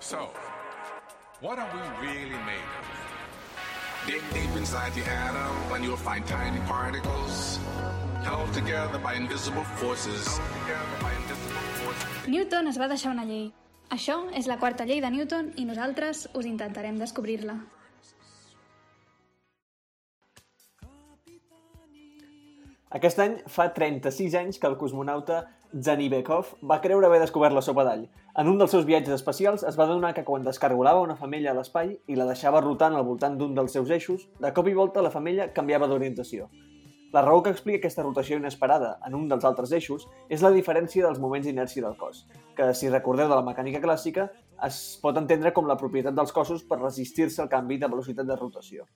So, what are we really made of? Dig deep inside the atom and you'll find tiny particles held together by invisible forces. Newton es va deixar una llei. Això és la quarta llei de Newton i nosaltres us intentarem descobrir-la. Aquest any fa 36 anys que el cosmonauta Zanibekov va creure haver descobert la sopa d'all. En un dels seus viatges espacials es va donar que quan descargolava una femella a l'espai i la deixava rotant al voltant d'un dels seus eixos, de cop i volta la femella canviava d'orientació. La raó que explica aquesta rotació inesperada en un dels altres eixos és la diferència dels moments d'inèrcia del cos, que, si recordeu de la mecànica clàssica, es pot entendre com la propietat dels cossos per resistir-se al canvi de velocitat de rotació.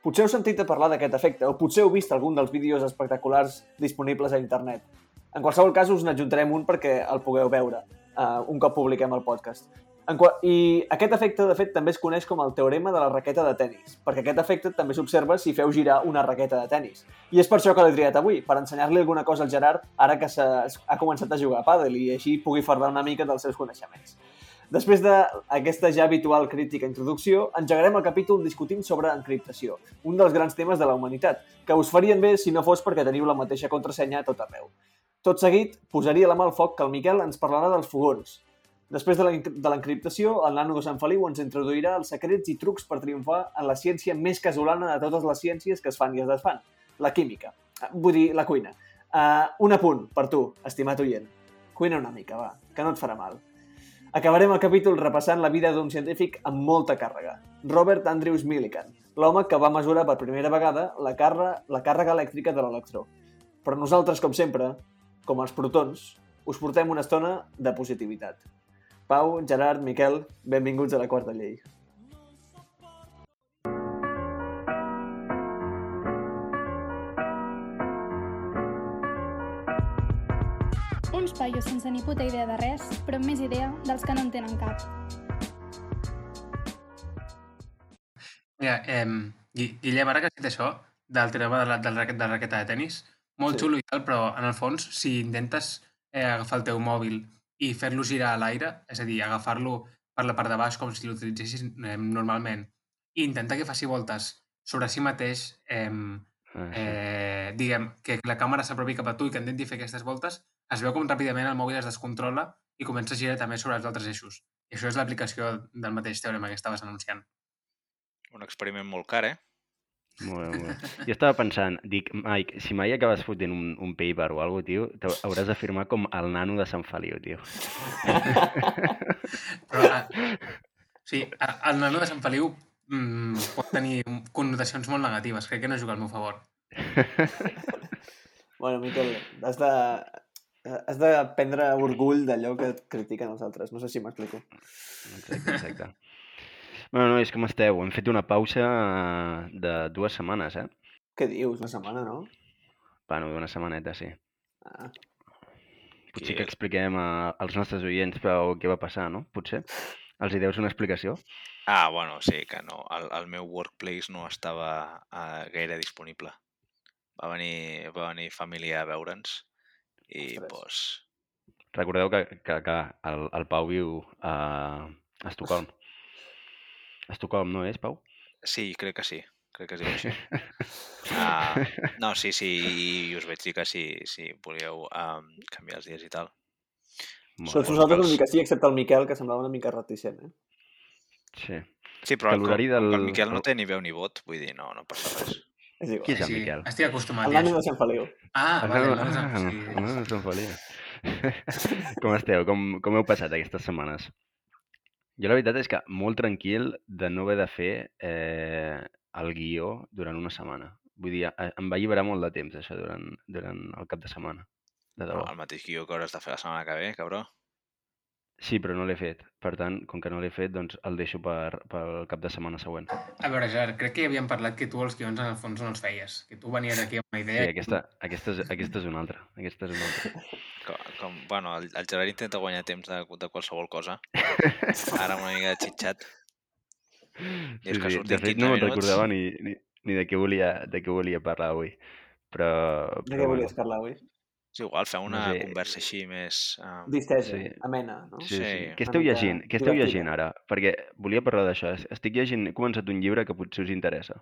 Potser heu sentit a parlar d'aquest efecte, o potser heu vist algun dels vídeos espectaculars disponibles a internet. En qualsevol cas, us n'adjuntarem un perquè el pugueu veure uh, un cop publiquem el podcast. En qual... I aquest efecte, de fet, també es coneix com el teorema de la raqueta de tennis, perquè aquest efecte també s'observa si feu girar una raqueta de tennis. I és per això que l'he triat avui, per ensenyar-li alguna cosa al Gerard ara que ha començat a jugar a pàdel i així pugui fardar una mica dels seus coneixements. Després d'aquesta ja habitual crítica introducció, engegarem el capítol discutint sobre encriptació, un dels grans temes de la humanitat, que us farien bé si no fos perquè teniu la mateixa contrasenya a tot arreu. Tot seguit, posaria la mà al foc que el Miquel ens parlarà dels fogons. Després de l'encriptació, el nano de Sant Feliu ens introduirà els secrets i trucs per triomfar en la ciència més casolana de totes les ciències que es fan i es desfan, la química. Vull dir, la cuina. Uh, un apunt per tu, estimat oient. Cuina una mica, va, que no et farà mal. Acabarem el capítol repassant la vida d'un científic amb molta càrrega, Robert Andrews Millikan, l'home que va mesurar per primera vegada la, càrrega, la càrrega elèctrica de l'electró. Però nosaltres, com sempre, com els protons, us portem una estona de positivitat. Pau, Gerard, Miquel, benvinguts a la quarta llei. Uns paios sense ni puta idea de res, però amb més idea dels que no en tenen cap. Mira, eh, Guillem, ara que has dit això, del tema de la, de la, de la raqueta de tennis, molt sí. xulo i tal, però en el fons, si intentes eh, agafar el teu mòbil i fer-lo girar a l'aire, és a dir, agafar-lo per la part de baix com si l'utilitzessis eh, normalment, i intenta que faci voltes sobre si mateix, eh, eh, diguem, que la càmera s'apropi cap a tu i que intenti fer aquestes voltes, es veu com ràpidament el mòbil es descontrola i comença a girar també sobre els altres eixos. I això és l'aplicació del mateix teorema que estaves anunciant. Un experiment molt car, eh? Molt bé, molt bé. Jo estava pensant, dic, Mike, si mai acabes fotent un, un paper o alguna cosa, tio, hauràs de firmar com el nano de Sant Feliu, tio. Però, uh, sí, el nano de Sant Feliu mm, pot tenir connotacions molt negatives. Crec que no juga al meu favor. bueno, Miquel, has de, has de prendre orgull d'allò que et critiquen els altres. No sé si m'explico. Exacte, exacte. Bueno, nois, com esteu? Hem fet una pausa de dues setmanes, eh? Què dius? Una setmana, no? Bueno, una setmaneta, sí. Ah. Potser que expliquem a, als nostres oients però què va passar, no? Potser. Els hi deus una explicació? Ah, bueno, sí, que no. El, el meu workplace no estava uh, gaire disponible. Va venir, va venir família a veure'ns i, doncs... Pues... Recordeu que, que, que el, el Pau viu a, a Estocolm. Estocolm, no és, Pau? Sí, crec que sí. Crec que diu així. uh, no, sí, sí, i us vaig dir que sí, sí volíeu um, canviar els dies i tal. Sols vosaltres una mica sí, excepte el Miquel, que semblava una mica reticent, eh? Sí. Sí, però el, del... el Miquel no té ni veu ni vot, vull dir, no, no passa res. És igual. Qui és el Sí, Miquel? estic acostumat. El nano de Sant Feliu. Ah, vale, no, el nano de Sant ah, sí. no, no, Sant Feliu. com esteu? Com, com heu passat aquestes setmanes? Jo la veritat és que molt tranquil de no haver de fer eh, el guió durant una setmana. Vull dir, eh, em va alliberar molt de temps, això, durant, durant el cap de setmana. De debò. No, el mateix guió que hauràs de fer la setmana que ve, cabró. Sí, però no l'he fet. Per tant, com que no l'he fet, doncs el deixo per, pel cap de setmana següent. A veure, Gerard, crec que ja havíem parlat que tu els guions en el fons no els feies. Que tu venies aquí amb una idea... Sí, aquesta, aquesta, és, aquesta és una altra. Aquesta és una altra. Com, com, bueno, el, el Gerard intenta guanyar temps de, de qualsevol cosa. Ara amb una mica de xitxat. I Sí, és que sí. De fet, 15 no me'n recordava ni, ni, ni de, què volia, de què volia parlar avui. Però, De però què bueno. volies parlar avui? És igual, feu una sé. conversa així més... Uh, Distesa, Sí. amena, no? Sí, sí. Sí, Què esteu llegint? Què esteu llegint ara? Perquè volia parlar d'això. Es- Estic llegint, he començat un llibre que potser us interessa.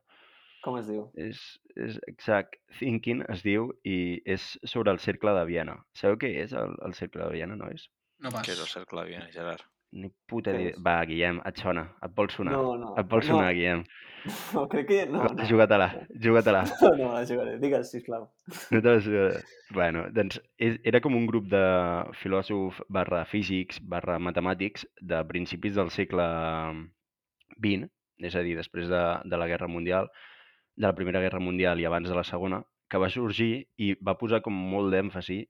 Com es diu? És, és exact, Thinking es diu i és sobre el cercle de Viena. Sabeu què és el, el cercle de Viena, nois? No pas. què és el cercle de Viena, Gerard? Ni puta idea. Va, Guillem, et sona. Et vol sonar. No, no. Et vol no. sonar, Guillem. No, crec que... No, no. Juga-te-la, juga-te-la. No, no, la jugaré. Digues, sisplau. No te la jugaré. Bueno, doncs és, era com un grup de filòsof barra físics barra matemàtics de principis del segle XX, és a dir, després de, de la Guerra Mundial, de la Primera Guerra Mundial i abans de la Segona, que va sorgir i va posar com molt d'èmfasi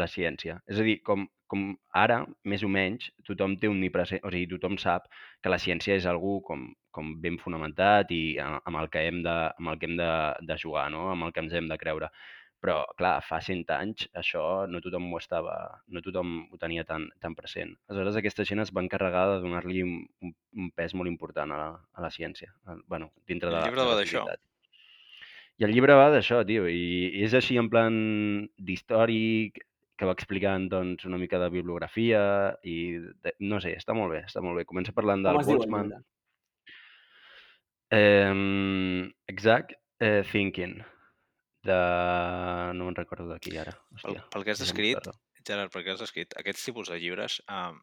la ciència. És a dir, com, com ara, més o menys, tothom té omnipresent, o sigui, tothom sap que la ciència és algú com, com ben fonamentat i a- amb el que hem de, amb el que hem de, de jugar, no? amb el que ens hem de creure. Però, clar, fa 100 anys això no tothom ho estava, no tothom ho tenia tan, tan present. Aleshores, aquesta gent es va encarregar de donar-li un, un, un pes molt important a la, a la ciència. A- bueno, dintre El de, llibre de va la d'això? I el llibre va d'això, tio, i és així en plan d'històric, que va explicant doncs, una mica de bibliografia i de, no sé, està molt bé, està molt bé. Comença parlant del Boltzmann. Eh, exact eh, Thinking de... no me'n recordo de qui ara. Pel, Hòstia, pel que has descrit. Gerard, pel que has descrit, aquests tipus de llibres uh,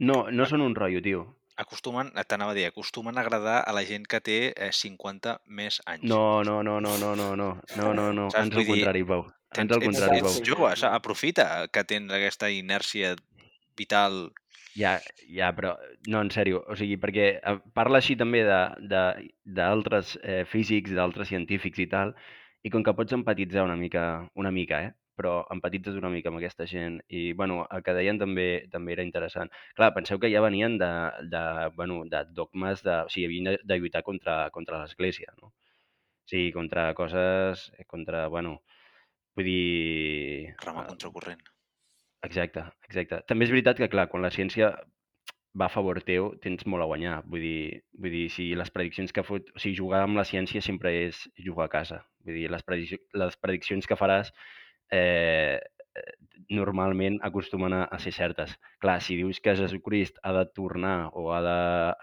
No, no són un rotllo, tio. Acostumen, t'anava a dir, acostumen a agradar a la gent que té eh, 50 més anys. No, no, no, no, no, no, no, no, no, no. Saps? Vull al dir, contrari, Pau. Tens, al ets, contrari, ets Pau. jove, aprofita que tens aquesta inèrcia vital. Ja, ja, però no, en sèrio, o sigui, perquè eh, parla així també de- de- d'altres eh, físics, d'altres científics i tal, i com que pots empatitzar una mica, una mica, eh? Però empatitzes una mica amb aquesta gent i, bueno, el que deien també també era interessant. Clar, penseu que ja venien de, de, bueno, de dogmes, de, o sigui, havien de, de lluitar contra, contra l'Església, no? O sigui, contra coses, contra, bueno, vull dir... Rama eh, contracorrent. Exacte, exacte. També és veritat que, clar, quan la ciència va a favor teu, tens molt a guanyar. Vull dir, vull dir si les prediccions que fot... O sigui, jugar amb la ciència sempre és jugar a casa. Vull dir, les, predic les prediccions que faràs eh, normalment acostumen a, a ser certes. Clar, si dius que Jesucrist ha de tornar o ha de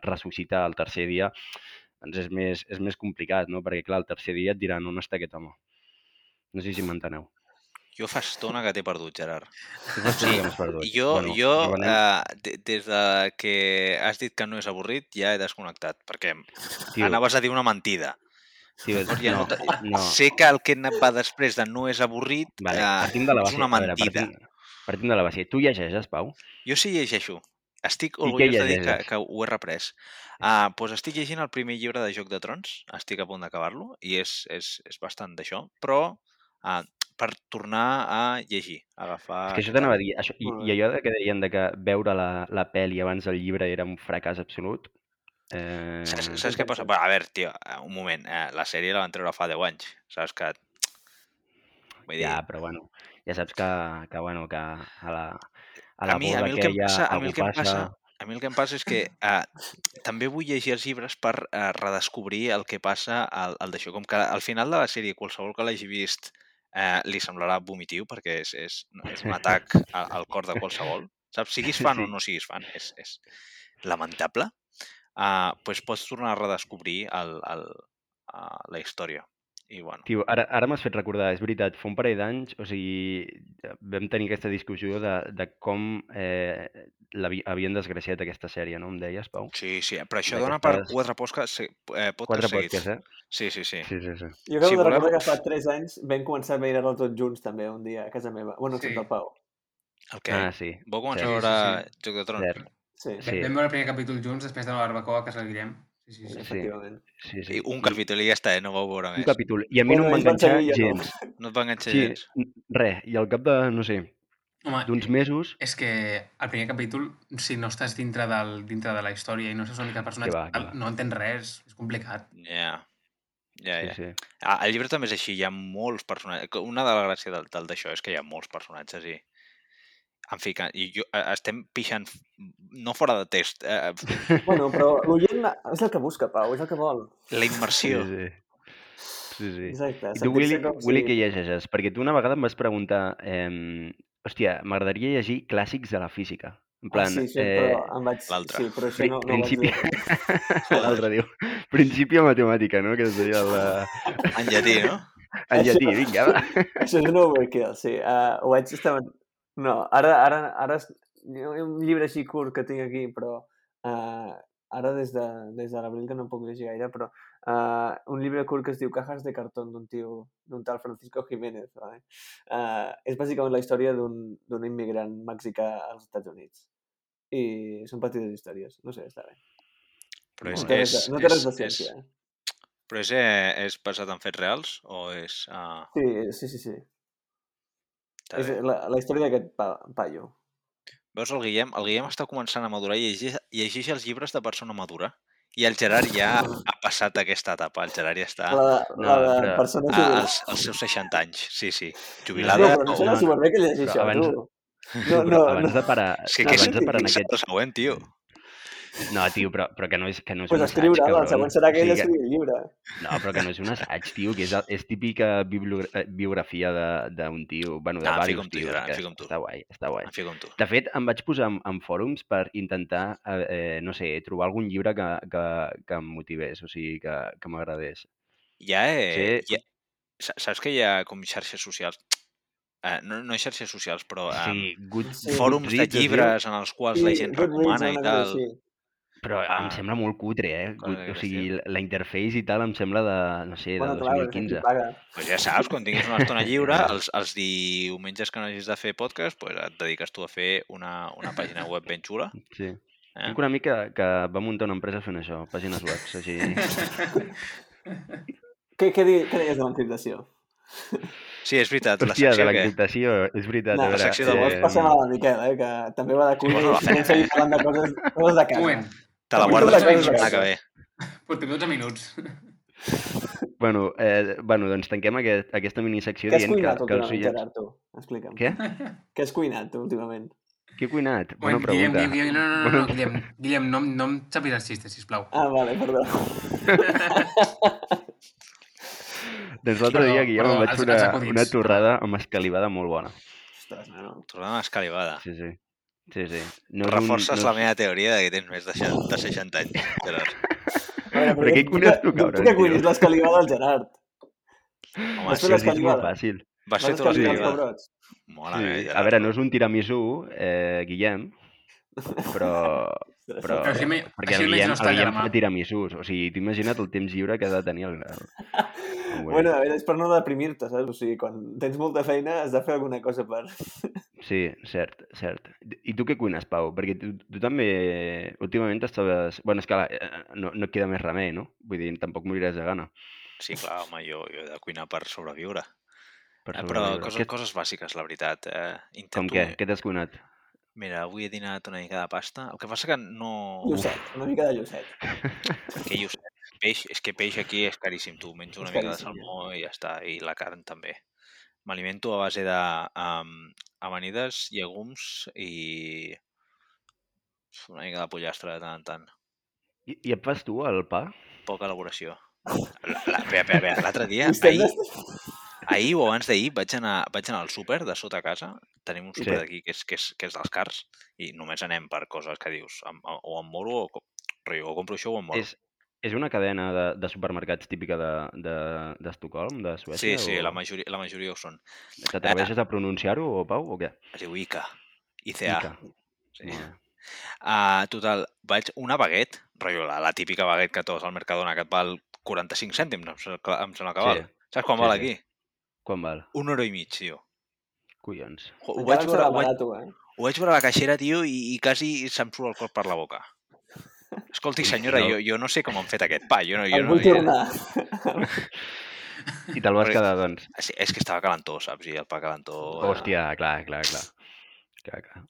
ressuscitar el tercer dia, doncs és més, és més complicat, no? Perquè, clar, el tercer dia et diran on està aquest home. No sé si m'enteneu. Jo fa estona que t'he perdut, Gerard. Tu Sí, que m'has perdut. Jo, Bueno, jo eh, de- des de que has dit que no és avorrit, ja he desconnectat, perquè Tio, anaves a dir una mentida. Tio, Llavors ja no, no, no. Sé que el que va després de no és avorrit Vale, eh, partim de la és base. una a veure, mentida. partim, partim de la base. Tu llegeixes, Pau? Jo sí llegeixo. Estic orgullós de dir que, que ho he reprès. Uh, doncs estic llegint el primer llibre de Joc de Trons, estic a punt d'acabar-lo, i és, és, és bastant d'això, però uh, per tornar a llegir, a agafar... És que això t'anava a dir. Això, i, I allò que deien de que veure la, la pel·li abans del llibre era un fracàs absolut. Eh... Saps, saps què passa? Bueno, a veure, tio, eh, un moment, eh, la sèrie la van treure fa 10 anys, saps que... Vull dir, Ja, però bueno, ja saps que, que, bueno, que a la, a la a mi, a mi el que em passa, a mi el que em passa, passa... a mi el que em passa és que eh, també vull llegir els llibres per eh, redescobrir el que passa al, al d'això. Com que al final de la sèrie qualsevol que l'hagi vist eh, li semblarà vomitiu perquè és, és, és un atac al, al cor de qualsevol. Saps? Siguis fan o no siguis fan, és, és lamentable. Uh, pues pots tornar a redescobrir el, el, uh, la història. I bueno, Tio, ara, ara m'has fet recordar, és veritat, fa un parell d'anys, o sigui, vam tenir aquesta discussió de, de com eh, havien desgraciat aquesta sèrie, no? Em deies, Pau? sí, sí, però això dona per quatre podcasts, eh, podcasts Quatre seguits. podcasts, eh? Sí, sí, sí. Sí, sí, sí. Jo acabo Si de voleu- recordar que fa 3 anys vam començar a veure-la tots junts també un dia a casa meva. Bueno, Sí. sí. el Pau. El què? Ah, sí. Vau començar Sí, a sí, veure sí, Joc de Trons? Cert. Sí, Sí. Vam veure el primer capítol junts després de la barbacoa a casa del Guillem. Sí, sí, sí. efectivament. Sí, sí. I un capítol i ja està, eh? No vau veure Un més. capítol. I a mi no Bueno, em va enganxar jo no. gens. No et va enganxar Sí, gens? res. I al cap de, no sé, d'uns mesos... és que el primer capítol, si no estàs dintre, del, dintre de la història i no saps una mica el personatge, va, que va. no entens res, és complicat. Ja. Ja, Sí, ja. sí. Ah, el llibre també és així, hi ha molts personatges. Una de les gràcies del, del d'això és que hi ha molts personatges i... En fi, que, i jo, eh, estem pixant no fora de test. Eh, Bueno, però l'oient és el que busca, Pau, és el que vol. la immersió. Sí, sí. Sí, sí. Exacte. I tu, Willy, com Willy si- què llegeixes? Perquè tu una vegada em vas preguntar eh, hòstia, m'agradaria llegir clàssics de la física. En plan, ah, sí, això, eh, però em vaig... l'altre. Sí, però això no, no ho vaig principi... dir. L'altre diu. Principio matemàtica, no? Que seria la... En llatí, no? En llatí, vinga, va. Això és un overkill, sí. Uh, ho vaig estar... No, ara, ara, ara és un llibre així curt que tinc aquí, però uh, ara des de, des de l'abril que no puc llegir gaire, però uh, un llibre curt que es diu Cajas de cartón d'un tio, d'un tal Francisco Jiménez. Vale? Uh, és bàsicament la història d'un immigrant mexicà als Estats Units. I són petites històries. No sé, està bé. Però No és, res és, no té res és, de és, ciència. eh? però és, eh, és basat en fets reals o és... Uh, Sí, sí, sí. sí. Està És bé. la, la història d'aquest pa, paio. Veus, el Guillem, el Guillem està començant a madurar i llegeix, llegeix els llibres de persona madura. I el Gerard ja ha passat aquesta etapa. El Gerard ja està La, la No, però- persona a, jubilada. als, als seus 60 anys. Sí, sí. No, Jubilada. però no serà no, superbé que llegeixi això, abans- tu. No, no, abans no. de parar, que No, abans de parar en aquest... següent, tio. No, tio, però, però que no és, que no és Pues un assaig, escriure, el cabron. següent serà que O sigui el llibre. No, però que no és un assaig, tio, que és, és típica eh, biografia de- d'un tio, bueno, de Ah, diversos tios. Em fico amb tu. Està guai, està guai. Em fico amb tu. De fet, em vaig posar en, en fòrums per intentar, eh, eh, no sé, trobar algun llibre que, que, que em motivés, o sigui, que, que m'agradés. Ja, eh, Sí. ja, sa- saps que hi ha com xarxes socials? Eh, no, no xarxes socials, però eh, Sí, good, Sí. fòrums de es diu, llibres en els quals la gent recomana i tal. així. Però Ah. em sembla molt cutre, eh? Cosa o de sigui, la, la interface i tal em sembla de, no sé, Bueno, de clar, és 2015. qui paga. Pues ja saps, quan tinguis una estona lliure, els, els diumenges que no hagis de fer podcast, pues et dediques tu a fer una, una pàgina web ben xula. Sí. Eh? Tinc un amic que, que va muntar una empresa fent això, pàgines web, així... Què, què, di, què deies de l'encriptació? Sí, és veritat, la Hòstia, de secció que... l'encriptació, és veritat. No, la secció del Llavors Eh, passem a la Miquel, eh, que també va de cul i Bueno, la seguir parlant de coses, coses de casa. Moment, Te la guardes la la setmana que ve. portem 12 minuts. Bueno, eh, bueno, doncs tanquem aquest, aquesta has dient que, que els últimament, oients... Gerard, tu? Explica'm. Què? Què has cuinat tu últimament? Què he cuinat? Bona Moment, Guillem, pregunta. Guillem, no, no, no, no, Guillem, Guillem, no, no em xapis els xistes, sisplau. Ah, vale, perdó. Doncs l'altre dia, Guillem, perdó, em vaig fer una, una torrada amb escalivada molt bona. Ostres, nano. Tornem a escalivada. Sí, sí. Sí, sí. No Reforces un, la no és... meva teoria de que tens més de 60, de 60 anys, Gerard. Veure, Però què cuines tu, cabron, Tu que tio? cuines l'escalivada del Gerard. Home, Això és molt fàcil. Vas fer tu. Mola, Sí. sí. A veure, no és un tiramisú, eh, Guillem, però... però Però així me- perquè així el Guillem, no el Guillem fa tiramisús. O sigui, t'imagina't el temps lliure que ha de tenir el... el... Bueno, a veure, és per no deprimir-te, saps? O sigui, quan tens molta feina has de fer alguna cosa per... Sí, cert, cert. I tu què cuines, Pau? Perquè tu, tu també últimament estaves... Bueno, és que eh, no, no et queda més remei, no? Vull dir, tampoc moriràs de gana. Sí, clar, home, jo, jo he de cuinar per sobreviure. Per Eh, però sobreviure. coses, Què- coses bàsiques, la veritat. Eh, Com intento... què? Què t'has cuinat? Mira, avui he dinat una mica de pasta. El que passa que no... Llucet, una mica de llucet. Que sé, peix, és que peix aquí és caríssim, tu. Menjo una mica de salmó i ja està. I la carn també. M'alimento a base de um, amanides, llegums i una mica de pollastre de tant en tant. I, I et fas tu el pa? Poca elaboració. L'altre dia, ahir, ahir o abans d'ahir, vaig anar, vaig anar al súper de sota casa. Tenim un súper Sí. d'aquí que, és, que, és, que és dels cars i només anem per coses que dius o em moro o, o compro això o em moro. És, és una cadena de, de supermercats típica d'Estocolm, de, d'Estocolm, de, Suècia? Sí, sí, o... la majoria, la majoria ho són. T'atreveixes a pronunciar-ho, o Pau, o què? Es diu ICA. ICA. Ica. Sí. Bé. Uh, total, vaig una baguet, rotllo, la, la típica baguet que trobes al Mercadona, que et val 45 cèntims, em sembla, que- que Sí. val. Saps quan Sí, val sí. aquí? Quan val? Un euro i mig, tio. Collons. Ho, ho, vaig veure, ho, vaig, eh? ho vaig veure a la caixera, tio, i, i quasi se'm surt el cor per la boca. Escolti, senyora, jo, jo no sé com han fet aquest pa. Jo no, jo El no, vull jo, tornar. I te'l vas quedar, doncs? Sí, és que estava calentó, saps? I el pa calentó... Hòstia, clar, clar, clar. clar, clar.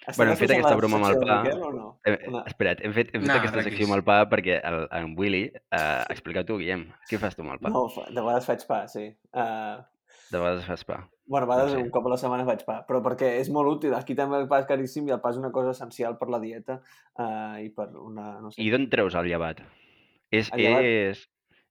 Estem Bueno, hem fet aquesta broma amb el pa. Miquel no? Hem, Una- espera't, hem fet, hem fet No, aquesta tranquils. secció amb el pa perquè el, en Willy... Eh, explica tu, Guillem, què fas tu amb el pa? No, de vegades faig pa, sí. Uh, De vegades fas pa. bueno, a vegades No sé. un cop a la setmana faig pa, però perquè és molt útil. Aquí també el pa és caríssim i el pa és una cosa essencial per la dieta uh, i per una... No sé. I d'on treus el llevat? És, El llevat? és,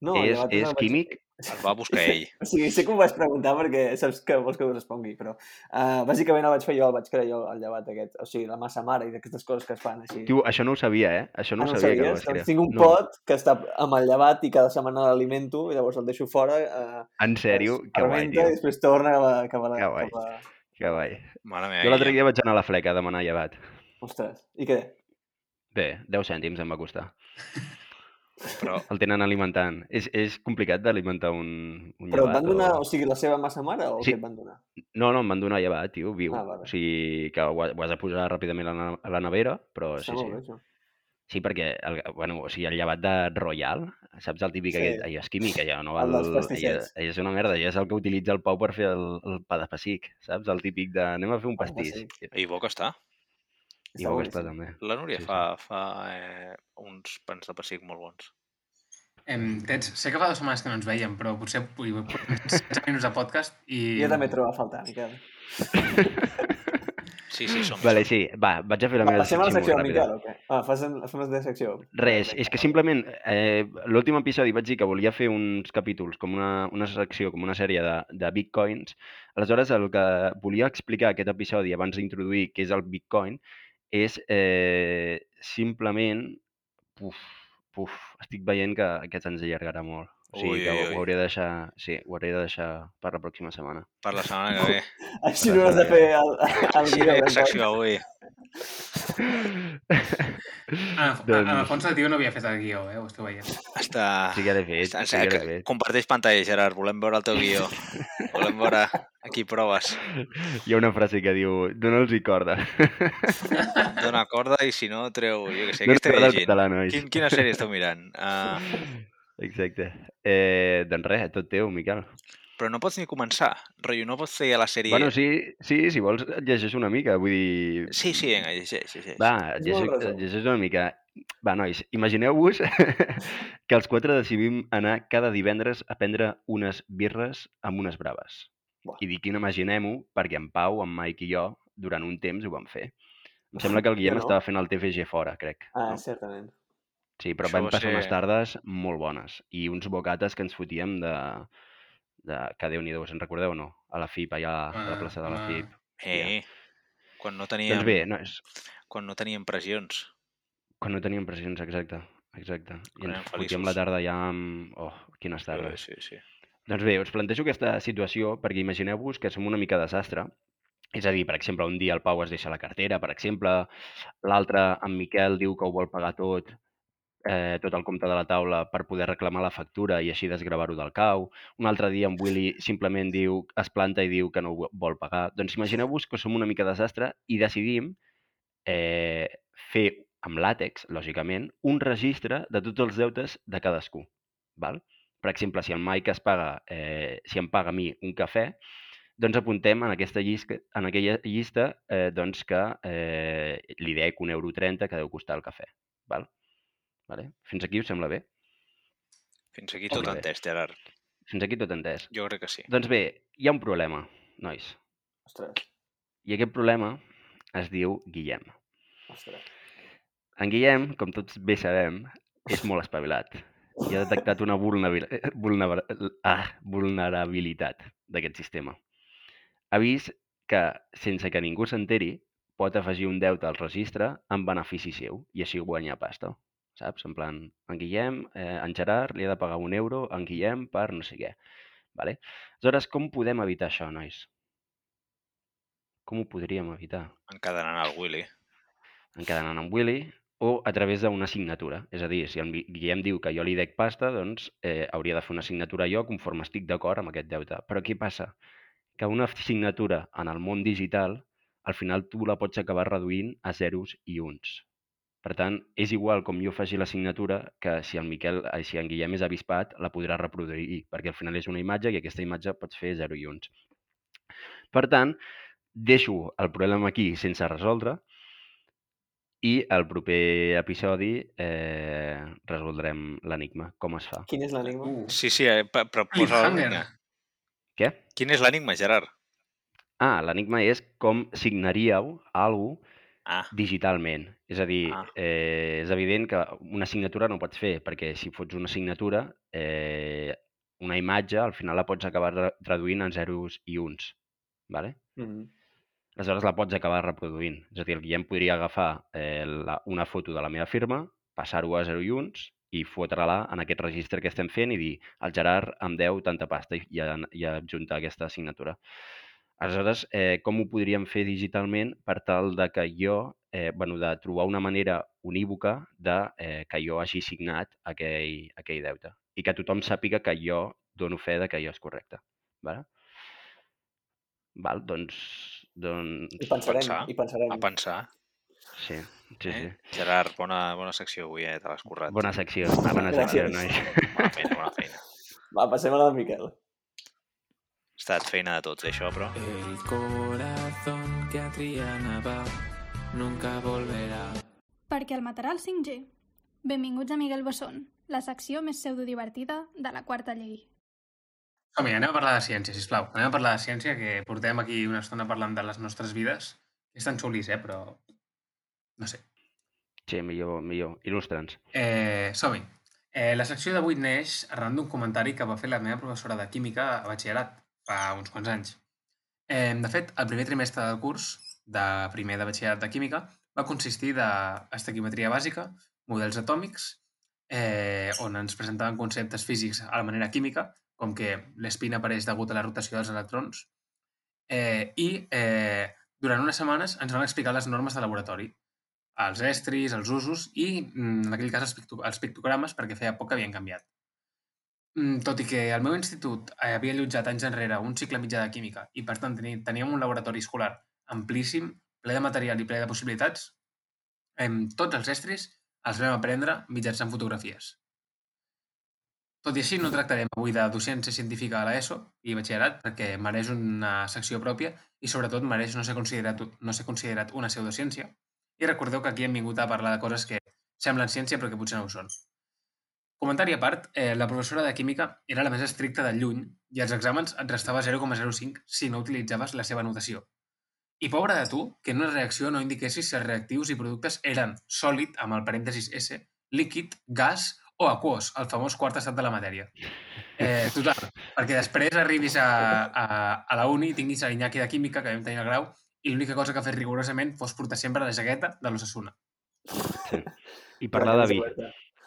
no, el és, llevat és el vaig- químic? El va buscar ell. Sigui, sé que ho vaig preguntar perquè saps que vols que ho respongui, però uh, bàsicament el vaig fer jo, el vaig crear jo, el llevat aquest. O sigui, la massa mare i aquestes coses que es fan així. Tio, això no ho sabia, eh? Això no, Ah, ho no ho sabia que sabies? vas crear. Doncs tinc un no. pot que està amb el llevat i cada setmana l'alimento i llavors el deixo fora. Uh, En sèrio? Que guai, tio. I després torna cap a... Cap a, Que guai. cap a... Que guai. Mare meva, Jo l'altre dia vaig anar a la fleca a demanar llevat. Ostres, i què? Bé, 10 cèntims em va costar. Però El tenen alimentant. És, és complicat d'alimentar un, un Però et llevat. van donar, o... o sigui, la seva massa mare o Sí. què et van donar? No, no, em van donar llevat, tio, viu. Ah, vale. O sigui, que ho, ho has de posar ràpidament a la, a la nevera, però Està sí, molt bé, sí. això. Sí, perquè, el, bueno, o sigui, el llevat de Royal, saps el típic Sí. sí. aquest? Ai, és químic, allò, no? El dels ella, pastissets. ella és una merda, ja és el que utilitza el Pau per fer el, el pa de pessic, saps? El típic de anem a fer un pastís. i bo que està. I que està també. La Núria Sí, fa, fa eh, uns pans de pessic molt bons. Em, Tets, sé que fa dues setmanes que no ens veiem, però potser vull, portem 16 minuts de podcast i... Jo també trobo a faltar, Miquel. Sí, sí, som. Vale, sí, va, vaig a fer la Va, meva passem a la secció molt del ràpida. Miquel, o què? Ah, fas, fem la secció. Res, és que simplement eh, l'últim episodi vaig dir que volia fer uns capítols com una, una secció, com una sèrie de, de bitcoins. Aleshores, el que volia explicar aquest episodi abans d'introduir què és el bitcoin és eh, simplement... Puf, puf, estic veient que, que se'ns allargarà molt. O sigui Ui, que ui, ho, ui. ho hauré de deixar... Sí, ho hauré de deixar per la pròxima setmana. Per la setmana que ve. Així no has de fer el, el Sí, guió. del secció avui. En el, Doncs- en el fons el tio no havia fet el guió, eh? Ho esteu veient. Està... Sí que l'he fet, està- sí que que- fet. Comparteix pantalla, Gerard. Volem veure el teu guió. Volem veure aquí proves. Hi ha una frase que diu dona'ls-hi corda. Dona corda i si no, treu... Jo què sé, No què esteu llegint? català. Quin, quina sèrie esteu mirant? Uh, Exacte. Eh, doncs res, tot teu, Miquel. però no pots ni començar. Rotllo, no pots fer a la sèrie... Bueno, sí, sí, si vols et llegeix una mica, vull dir... Sí, sí, vinga, llegeix, llegeix. Va, llegeix, llegeix una mica. Va, nois, imagineu-vos que els quatre decidim anar cada divendres a prendre unes birres amb unes braves. Buah. I dic imaginem-ho perquè en Pau, en Mike i jo, durant un temps ho vam fer. Em sembla que el Guillem no. estava fent el TFG fora, crec. Ah, no? certament. Sí, però Això vam va passar ser- unes tardes molt bones i uns bocates que ens fotíem de... de que Déu-n'hi-do, se'n recordeu o no? A la FIP, allà a la Ah, plaça de la ah. FIP. Eh, quan no teníem, Doncs bé, no, és... quan no teníem pressions. quan no teníem pressions, exacte. Exacte. I Quan ens fotíem la tarda ja amb... Oh, quines tardes. sí, sí. Doncs bé, us plantejo aquesta situació perquè imagineu-vos que som una mica desastre. És a dir, per exemple, un dia el Pau es deixa la cartera, per exemple, l'altre, en Miquel, diu que ho vol pagar tot, eh, tot el compte de la taula per poder reclamar la factura i així desgravar-ho del cau. Un altre dia en Willy simplement diu, es planta i diu que no ho vol pagar. Doncs imagineu-vos que som una mica desastre i decidim eh, fer amb làtex, lògicament, un registre de tots els deutes de cadascú. Val? Per exemple, si el Mike es paga, eh, si em paga a mi un cafè, doncs apuntem en aquesta llista, en aquella llista eh, doncs que eh, li dec un euro 30 que deu costar el cafè. Val? Vale? Fins aquí us sembla bé? Fins aquí tot Molt bé. entès, Gerard. Fins aquí tot entès. Jo crec que sí. Doncs bé, hi ha un problema, nois. Ostres, I aquest problema es diu Guillem. ostres. En Guillem, com tots bé sabem, és molt espavilat i ha detectat una vulnerabil... vulnera... ah, vulnerabilitat d'aquest sistema. Ha vist que, sense que ningú s'enteri, pot afegir un deute al registre en benefici seu i així guanyar pasta. Saps? En plan, en Guillem, eh, en Gerard li ha de pagar un euro en Guillem per no sé què. Vale? Aleshores, com podem evitar això, nois? Com ho podríem evitar? Encadenant el Willy. encadenant amb Willy o a través d'una signatura. És a dir, si en Gui- Guillem diu que jo li dec pasta, doncs eh, hauria de fer una signatura jo conforme estic d'acord amb aquest deute. Però què passa? Que una signatura en el món digital, al final tu la pots acabar reduint a zeros i uns. Per tant, és igual com jo faci la signatura que si el Miquel, eh, si en Guillem és avispat, la podrà reproduir, perquè al final és una imatge i aquesta imatge pots fer 0 i uns. Per tant, deixo el problema aquí sense resoldre i al proper episodi eh, resoldrem l'enigma, com es fa. Quin és l'enigma? Uh, Sí, sí, eh, pe- però posa l'enigma. Què? Quin és l'enigma, Gerard? Ah, l'enigma és com signaríeu alguna Ah, digitalment. És a dir, Ah. eh, és evident que una signatura no pots fer, perquè si fots una signatura, eh, una imatge al final la pots acabar traduint en zeros i uns. Vale? Mm. Aleshores la pots acabar reproduint. És a dir, el Guillem podria agafar eh, la, una foto de la meva firma, passar-ho a 0 i uns i fotre-la en aquest registre que estem fent i dir el Gerard em deu tanta pasta i, i, i adjuntar aquesta assignatura. Aleshores, eh, com ho podríem fer digitalment per tal de que jo, eh, bueno, de trobar una manera unívoca de eh, que jo hagi signat aquell, aquell deute i que tothom sàpiga que jo dono fe de que allò és correcte. Vale? Val, doncs... doncs I pensarem, Pensar. i pensarem. A pensar. sí, sí, sí. Eh? Gerard, bona, bona secció avui, eh? Te l'has currat. Bona secció, bona secció, Gràcies. nois. Bona feina, bona feina. Va, passem a la del Miquel. Ha estat feina de tots, això, però... El corazón que a Triana va nunca volverá. Perquè el matarà el 5G. Benvinguts a Miguel Bosson, la secció més pseudodivertida de la quarta llei. Som-hi, anem a parlar de ciència, sisplau. Anem a parlar de ciència, que portem aquí una estona parlant de les nostres vides. Estan xulis, eh, però... No sé. Sí, millor, millor. Il·lustra'ns. Eh, Som-hi. Eh, la secció d'avui neix arran d'un comentari que va fer la meva professora de química a batxillerat fa uns quants anys. Eh, de fet, el primer trimestre del curs de primer de batxillerat de química va consistir d'estequiometria bàsica, models atòmics, eh, on ens presentaven conceptes físics a la manera química, com que l'espina apareix degut a la rotació dels electrons, eh, i eh, durant unes setmanes ens van explicar les normes de laboratori, els estris, els usos i, mm, en aquell cas, els, picto els pictogrames, perquè feia poc que havien canviat. Mm, Tot i que el meu institut eh, havia allotjat anys enrere un cicle mitjà de química i, per tant, teníem un laboratori escolar amplíssim, ple de material i ple de possibilitats, em, tots els estris els vam aprendre mitjançant fotografies. Tot i així, no tractarem avui de docència científica a l'ESO i batxillerat perquè mereix una secció pròpia i, sobretot, mereix no ser considerat, no ser considerat una pseudociència. I recordeu que aquí hem vingut a parlar de coses que semblen ciència però que potser no ho són. Comentari a part, eh, la professora de química era la més estricta del lluny i als exàmens et restava 0,05 si no utilitzaves la seva notació. I pobre de tu, que en una reacció no indiquessis si els reactius i productes eren sòlid, amb el parèntesis S, líquid, gas o aquós, el famós quart estat de la matèria. Eh, total, perquè després arribis a, a, a la uni i tinguis l'Iñaki de Química, que vam tenir el grau, i l'única cosa que fet rigorosament fos portar sempre la jaqueta de l'Ossassuna. I parlar de vi.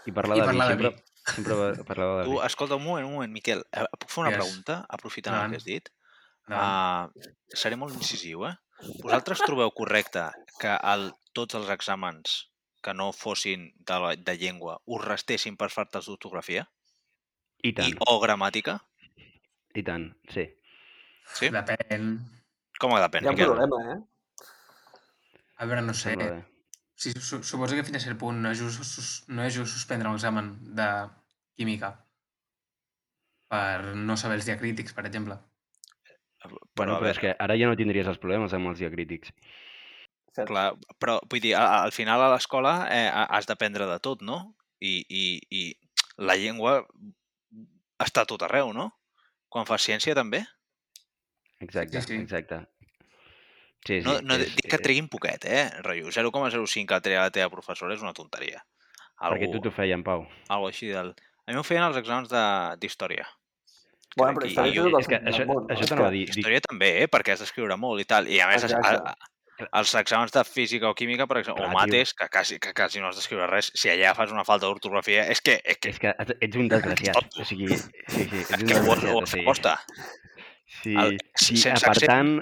I parlar I de vi. parlar de Sempre, vi. sempre va- parlava de Tu, vi. escolta, un moment, un moment, Miquel. Eh, Puc fer una Digues. pregunta, aprofitant el Endavant. que has dit? Endavant. Uh, seré molt incisiu, eh? Vosaltres trobeu correcte que el, tots els exàmens que no fossin de, la, de llengua us restessin per faltes d'ortografia I i tant, o gramàtica? i tant, sí. Sí? Depèn. Com que depèn, Hi ha un Miquel? problema, eh? A veure, no sé. sembla bé. Sí, su suposo que fins a cert punt no és just, no és just suspendre un examen de química per no saber els diacrítics, per exemple. Bueno, Però, però és que ara ja no tindries els problemes amb els diacrítics. Cert. clar, però vull dir, a- al final a l'escola eh, ha- has d'aprendre de tot, no? I, i, I la llengua està tot arreu, no? Quan fas ciència també? Exacte, Sí, sí. exacte. Sí, sí. No, no, és, dic que treguin poquet, eh? Rotllo, 0,05 que treia la teva professora és una tonteria. Perquè Algo, tu t'ho feien, Pau. algo així del... A mi m'ho feien els exàmens de- d'història. Bueno, però història jo- és que això, món. no? això t'anava a dir. dic, Història també, eh? Perquè has d'escriure molt i tal. I a més, Exacte. a, a, els exàmens de física o química, per exemple, Clar, o mates, que quasi, que quasi no has d'escriure res, si allà fas una falta d'ortografia, és que, és que, És que ets un desgraciat. O sigui, sí, sí, ets és un que ho, ho costa. Sí, El- sí, sense per accent. tant,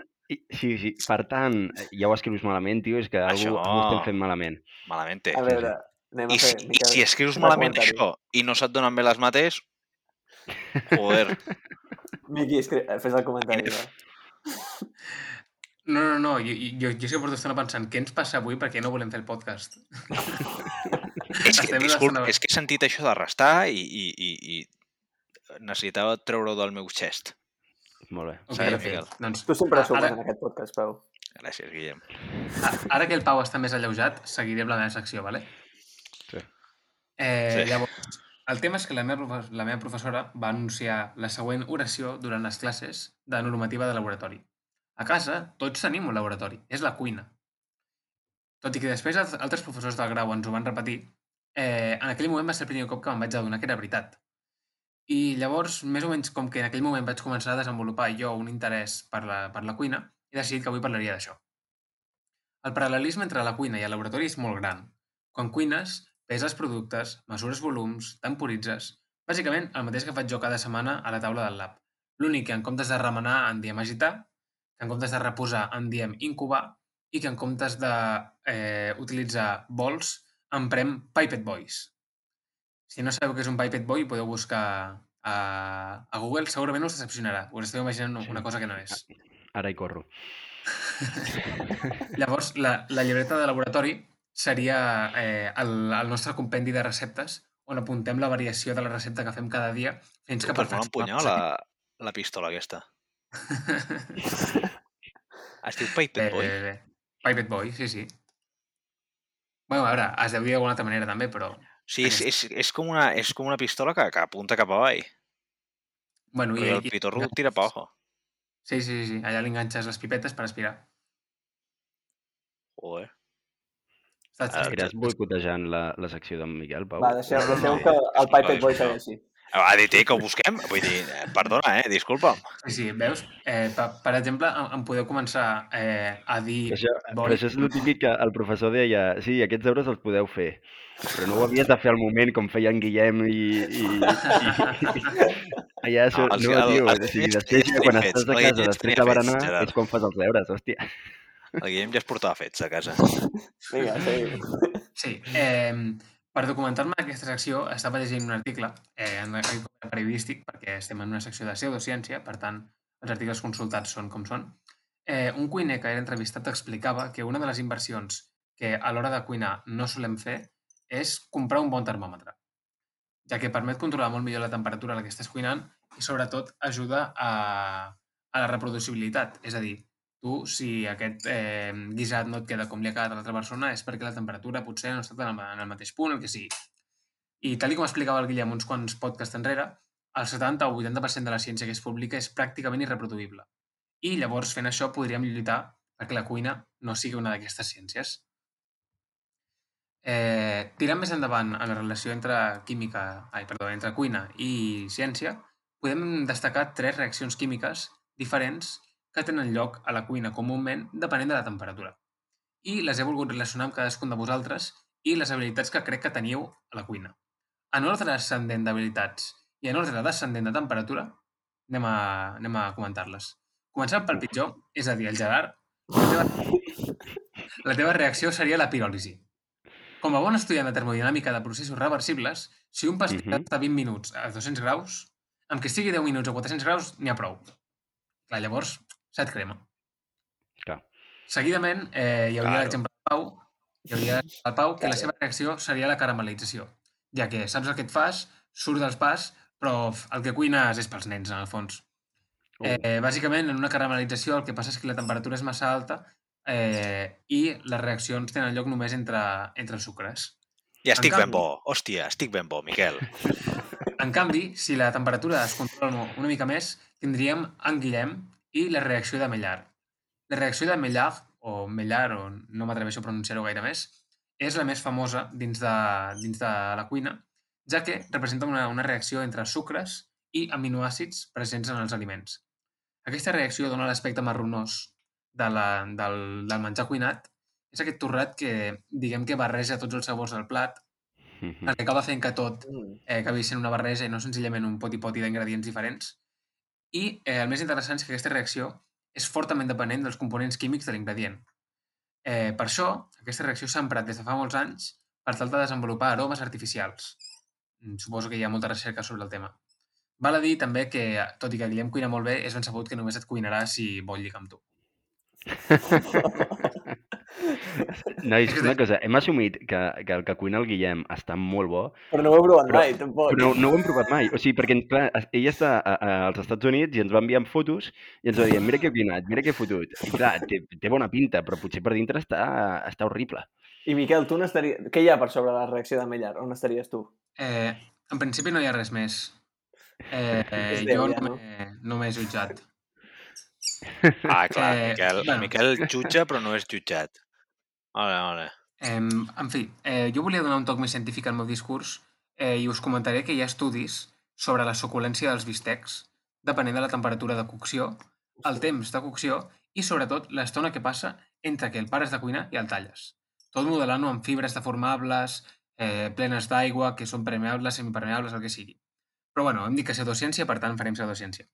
sí, sí, per tant, ja ho escrius malament, tio, és que algú, Això. algú estem fent malament. Malament té. A veure, anem a I si, fer... I si escrius malament comentari. això i no se't donen bé les mates, joder, Miqui, escri... fes el comentari. Va. No, no, no, jo, jo, jo sí que porto estona pensant què ens passa avui perquè no volem fer el podcast. és que, Estem disculp, bastant- és que he sentit això de restar i, i, i, i necessitava treure-ho del meu chest. Molt bé. Ok, Sí, ok. Miquel. Doncs, Tu sempre a- sumes ara, en aquest podcast, Pau. Gràcies, Guillem. a- ara que el Pau està més alleujat, seguiré amb la meva secció, vale? Sí. Eh, Sí. Llavors, el tema és que la meva, la meva professora va anunciar la següent oració durant les classes de normativa de laboratori. A casa, tots tenim un laboratori. És la cuina. Tot i que després els altres professors del grau ens ho van repetir, eh, en aquell moment va ser el primer cop que me'n vaig adonar que era veritat. I llavors, més o menys com que en aquell moment vaig començar a desenvolupar jo un interès per la, per la cuina, he decidit que avui parlaria d'això. El paral·lelisme entre la cuina i el laboratori és molt gran. Quan cuines, peses productes, mesures volums, temporitzes... Bàsicament, el mateix que faig jo cada setmana a la taula del lab. L'únic que en comptes de remenar en diem agitar, que en comptes de reposar en diem incubar i que en comptes d'utilitzar eh, utilitzar bols emprem pipette boys. Si no sabeu què és un pipette boy, podeu buscar a, a Google, segurament us decepcionarà. Us esteu imaginant Sí. una cosa que no és. Ara hi corro. Llavors, la, la llibreta de laboratori seria eh, el, el nostre compendi de receptes on apuntem la variació de la recepta que fem cada dia fins que Que per no empunyar la, la pistola aquesta. Es diu Bé, Boy. bé, bé. Pipette Boy, sí, sí. Bueno, a veure, es deu dir d'alguna altra manera també, però... Sí, és, és, és, com una, és com una pistola que, que apunta cap avall. Bueno, I el pitorro tira pa abajo. Sí, sí, sí. Allà li enganxes les pipetes per aspirar. Joder. Ah, està, Aniràs boicotejant la, la secció d'en Miquel, Pau? Va, deixeu, deixeu que el Pipette Boy segueixi. Ell que ho busquem? Vull dir, eh, perdona, eh? Disculpa'm. sí, sí, veus? Eh, per, per exemple, em, em podeu començar eh, a dir... Això, Boy. però això és el típic que el professor deia sí, aquests deures els podeu fer, però no ho havies de fer al moment com feia en Guillem i... i, i allà, això, No, no, el- tio, els o sigui, després, tenia quan estàs a el casa després de berenar, és quan fas els deures, hòstia. El Guillem ja es portava fets a casa. Vinga, seguim. Sí, eh, per documentar-me aquesta secció estava llegint un article eh, en l'article periodístic, perquè estem en una secció de pseudociència, per tant, els articles consultats són com són. Eh, un cuiner que era entrevistat explicava que una de les inversions que a l'hora de cuinar no solem fer és comprar un bon termòmetre, ja que permet controlar molt millor la temperatura a la que estàs cuinant i, sobretot, ajuda a, a la reproducibilitat. És a dir, tu, si aquest eh, guisat no et queda com li ha quedat a l'altra persona, és perquè la temperatura potser no estat en el, en el mateix punt, el que sigui. I tal com explicava el Guillem uns quants podcasts enrere, el 70 o 80% de la ciència que es publica és pràcticament irreproduïble. I llavors, fent això, podríem lluitar perquè la cuina no sigui una d'aquestes ciències. Eh, tirant més endavant en la relació entre química, ai, perdó, entre cuina i ciència, podem destacar tres reaccions químiques diferents que tenen lloc a la cuina comúment depenent de la temperatura. I les he volgut relacionar amb cadascun de vosaltres i les habilitats que crec que teniu a la cuina. En ordre ascendent d'habilitats i en ordre descendent de temperatura, anem a, anem a comentar-les. Començant pel pitjor, és a dir, el Gerard, la teva, la teva reacció seria la piròlisi. Com a bon estudiant de termodinàmica de processos reversibles, si un pastís Mhm. està a 20 minuts a 200 graus, amb que estigui 10 minuts a 400 graus, n'hi ha prou. Clar, llavors, se't crema. Clar. Seguidament, eh, hi hauria Claro. l'exemple del Pau, hi hauria el Pau, que la seva reacció seria la caramelització, ja que saps el que et fas, surt dels pas, però el que cuines és pels nens, en el fons. Uh. Eh, bàsicament, en una caramelització el que passa és que la temperatura és massa alta eh, i les reaccions tenen lloc només entre, entre sucres. Ja estic En ben canvi- bo. Hòstia, estic ben bo, Miquel. En canvi, si la temperatura es controla una mica més, tindríem en Guillem i la reacció de Maillard. La reacció de Maillard, o Maillard, o no m'atreveixo a pronunciar-ho gaire més, és la més famosa dins de, dins de la cuina, ja que representa una, una reacció entre sucres i aminoàcids presents en els aliments. Aquesta reacció dona l'aspecte marronós de la, del, del menjar cuinat. És aquest torrat que, diguem que barreja tots els sabors del plat, perquè acaba fent que tot Mm. eh, acabi sent una barreja i no senzillament un poti-poti d'ingredients diferents. I eh, el més interessant és que aquesta reacció és fortament dependent dels components químics de l'ingredient. Eh, per això, aquesta reacció s'ha emprat des de fa molts anys per tal de desenvolupar aromes artificials. Mm, Suposo que hi ha molta recerca sobre el tema. Val a dir també que, tot i que Guillem cuina molt bé, és ben sabut que només et cuinarà si vol lligar amb tu. Nois, una cosa, hem assumit que, que el que cuina el Guillem està molt bo, Però no ho he provat Però- mai, tampoc. però no, no ho hem provat mai. O sigui, perquè, clar, ell està a, a, als Estats Units i ens va enviant fotos i ens va dir, mira què he cuinat, mira què he fotut. I clar, té, té bona pinta, però potser per dintre està, està horrible. I Miquel, tu n'estaries... Què hi ha per sobre la reacció de Maillard? On estaries tu? Eh, en principi no hi ha res més. Eh, És jo ja, no no? m'he no m'he jutjat. Ah, clar, Eh, Miquel, bueno. Miquel jutja però no és jutjat. Vale, vale. Eh, en fi, eh, jo volia donar un toc més científic al meu discurs eh, i us comentaré que hi ha estudis sobre la suculència dels bistecs, depenent de la temperatura de cocció, el temps de cocció i, sobretot, l'estona que passa entre que el pares de cuinar i el talles. Tot modelant-ho amb fibres deformables, eh, plenes d'aigua, que són permeables, semipermeables, el que sigui. Però, bueno, hem dit que pseudociència, per tant, farem pseudociència.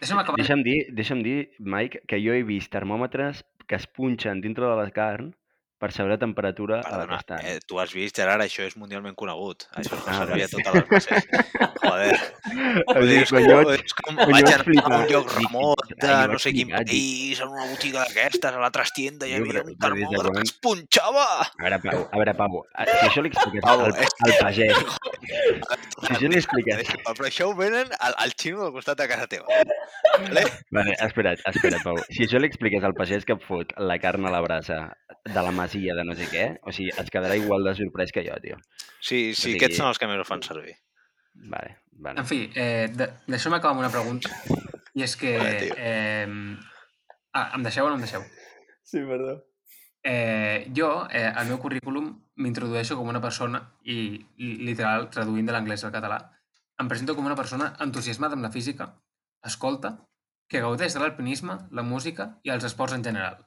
Deixa'm acabar... Deixa'm dir, deixa'm dir, Mike, que jo he vist termòmetres que es punxen dintre de la carn per saber la temperatura a la que Perdona, estan. eh, tu has vist, Gerard, això és mundialment conegut. Això es fa Ah, servir a totes les bases. Joder. O Vull dir, sigui, és, com, jo vaig- anar a un lloc remot de "Ai, jo no sé quin flipar", dic, país, en una botiga d'aquestes, a la trastienda, hi havia un termòmetre que es punxava! A veure, Pau, a veure, Pau, si això li expliques Pau, al, al pagès, si això li expliques... Però això ho venen al, al xino del costat de casa teva. Vale? Vale, espera't, espera't, Pau. Si això li expliques al pagès que et fot la carn a la brasa de la masia de no sé què, o sigui, es quedarà igual de sorprès que jo, tio. Sí, sí, O sigui- aquests són els que més ho fan servir. Vale, vale. En fi, eh, de, deixeu-me acabar amb una pregunta. I és que... Vale. Eh, ah, em deixeu o no em deixeu? Sí, perdó. Eh, jo, eh, al meu currículum, m'introdueixo com una persona, i li- literal, traduint de l'anglès al català, em presento com una persona entusiasmada amb la física, escolta, que gaudeix de l'alpinisme, la música i els esports en general.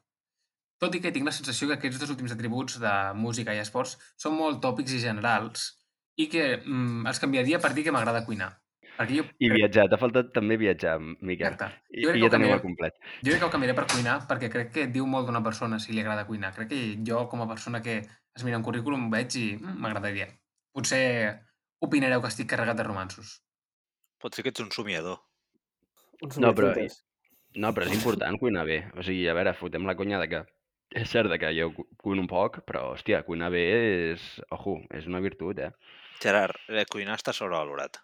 Tot i que tinc la sensació que aquests dos últims atributs de música i esports són molt tòpics i generals i que mm, els canviaria per dir que m'agrada cuinar. Perquè jo, I viatjar, t'ha faltat també viatjar, Miquel. Exacte. I, Jo crec i que ja canviaré- el complet. jo crec que ho canviaré per cuinar perquè crec que diu molt d'una persona si li agrada cuinar. Crec que jo, com a persona que es mira un currículum, veig i mm, m'agradaria. Potser opinareu que estic carregat de romansos. Pot ser que ets un somiador. Uns No, però-. No, però és important cuinar bé. O sigui, a veure, fotem la conya de que és cert que jo cu- cuino un poc, però, hòstia, cuinar bé és... Ojo, és una virtut, eh? Gerard, eh, cuinar està sobrevalorat.